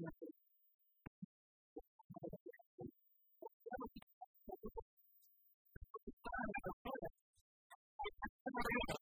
Thank you.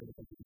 ariko.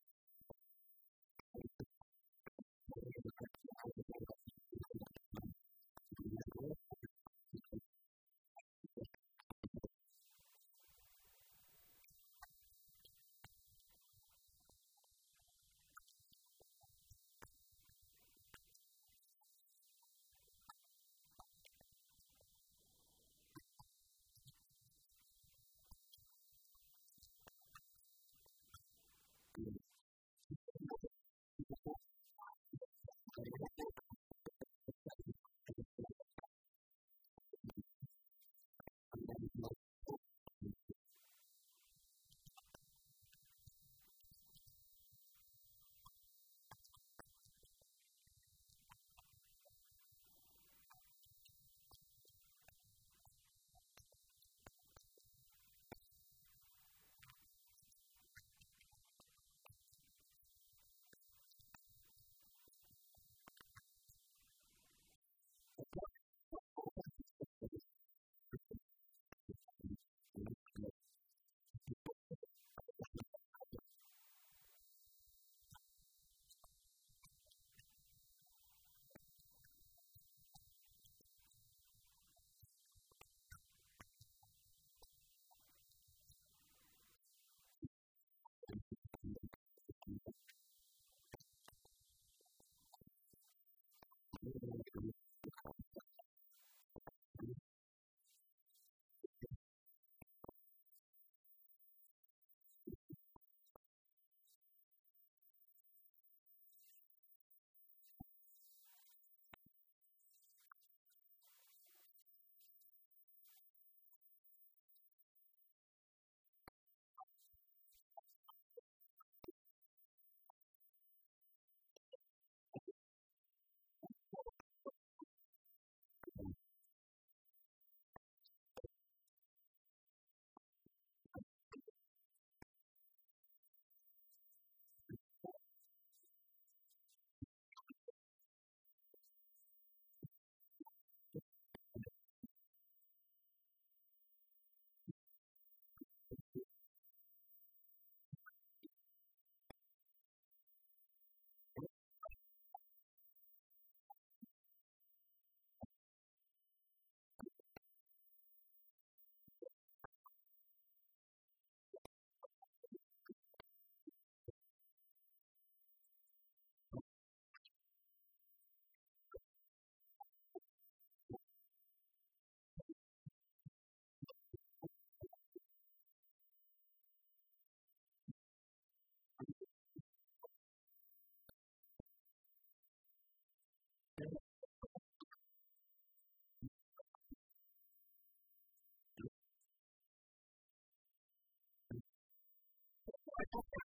I don't know.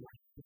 life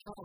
cyangwa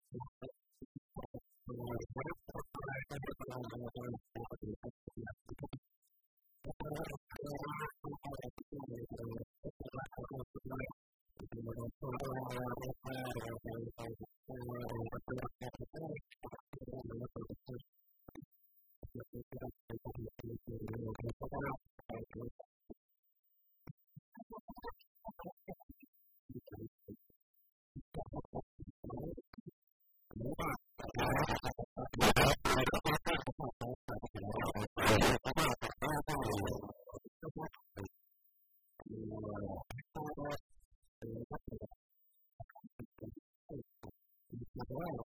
amafaranga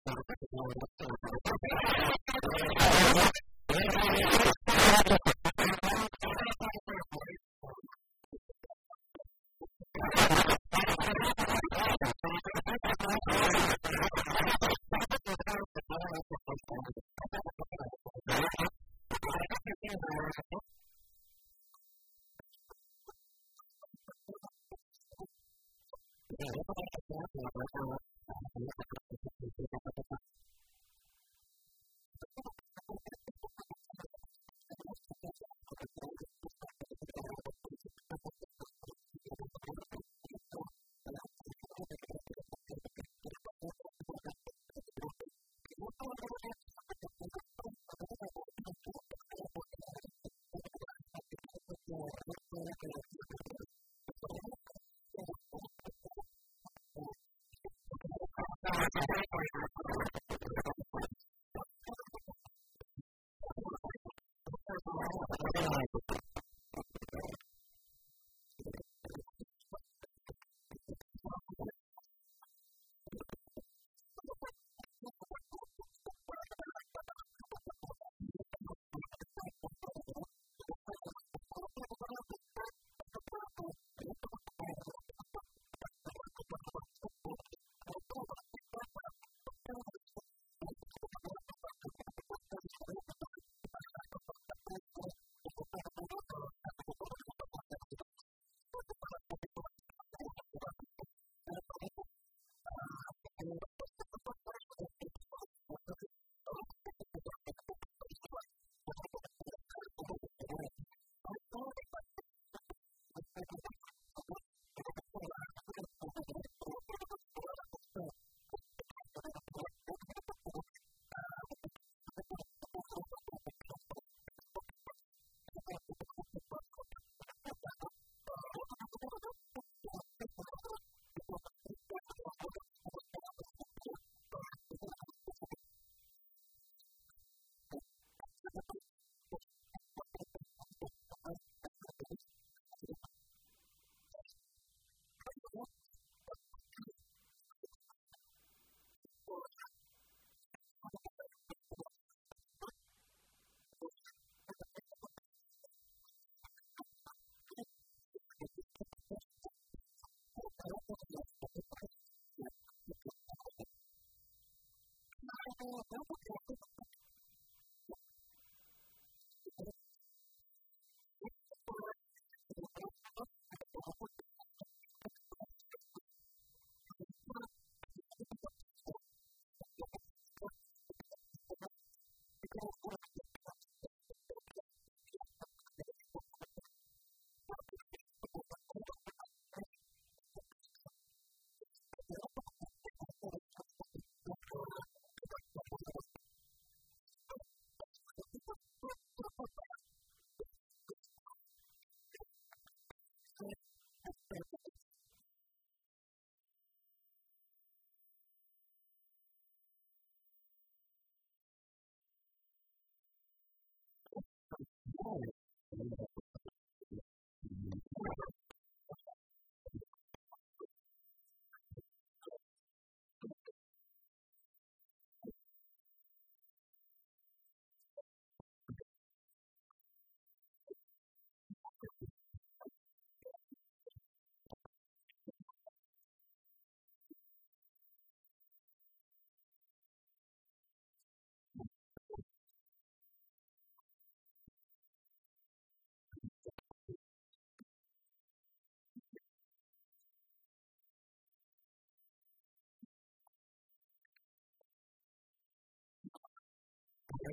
abantu no, I don't know what.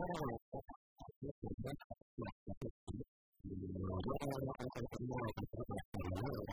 Thank you.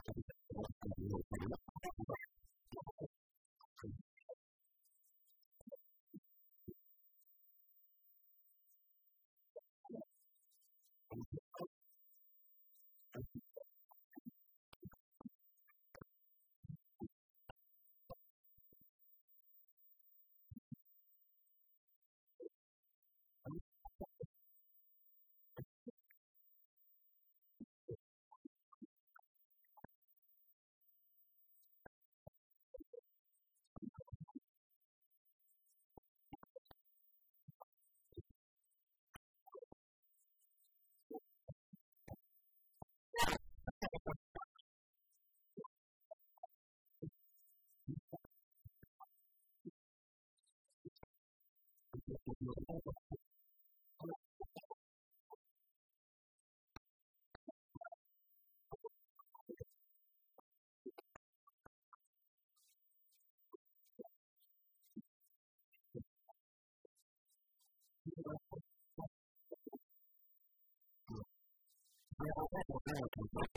n'abakiriya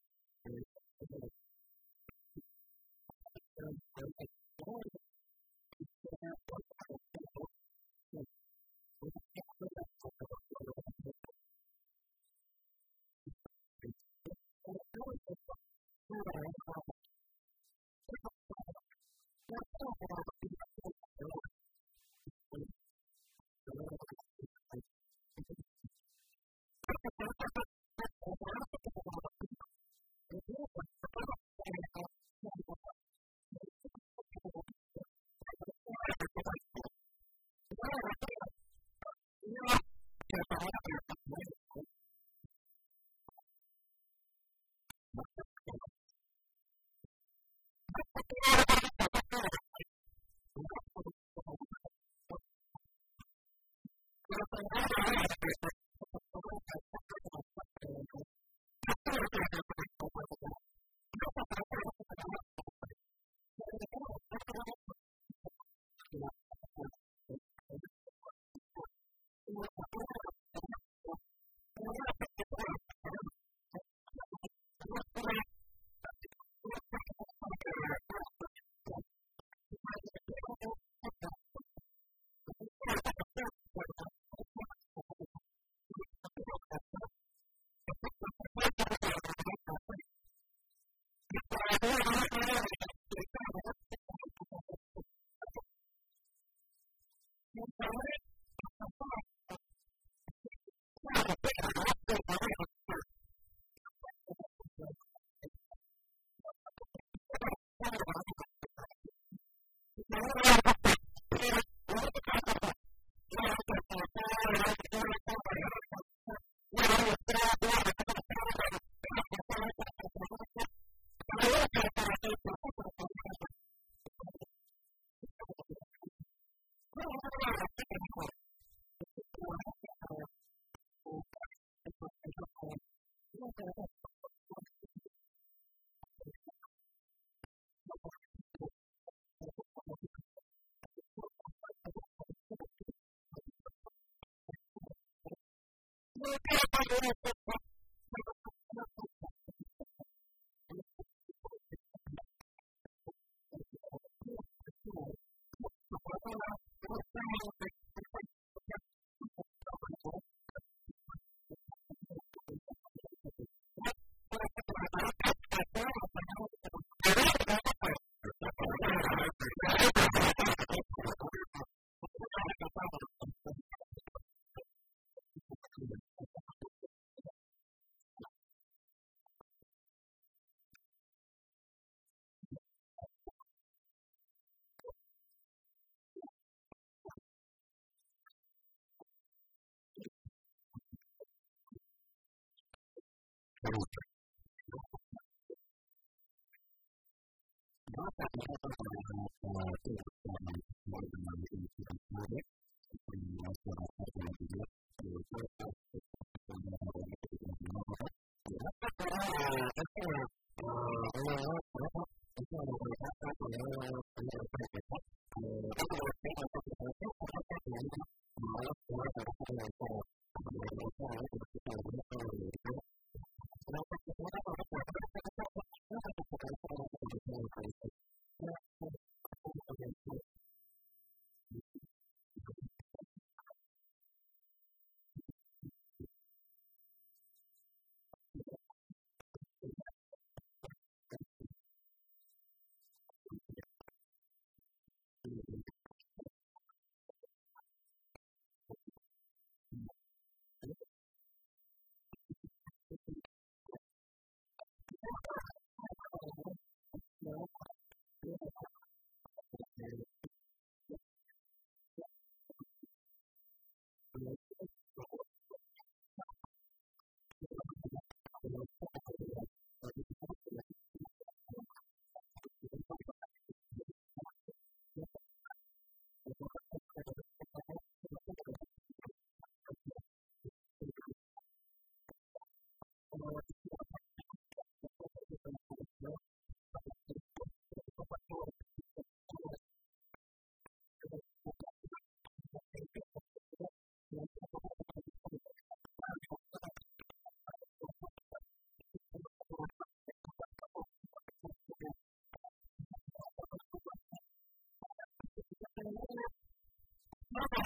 go to baruta baruta niba bagaragaza abaturage cyane baruta mu gihe cy'ubutare baruta baruta baruta baruta baruta baruta baruta baruta baruta baruta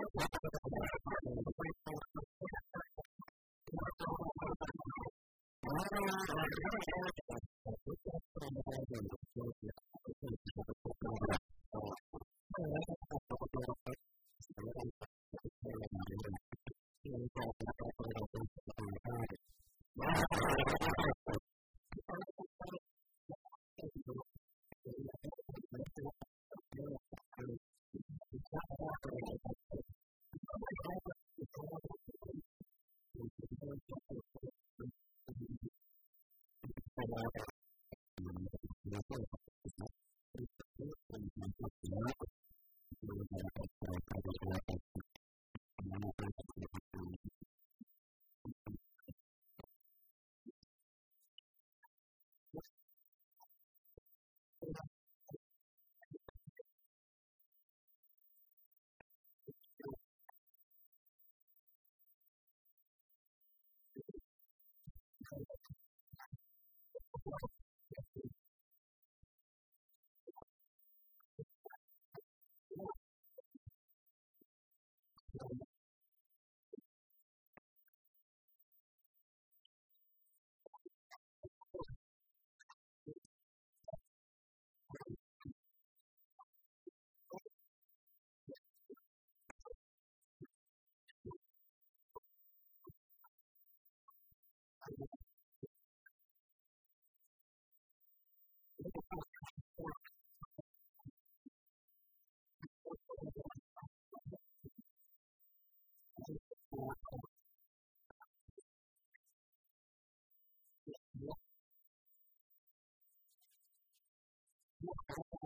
Thank you. What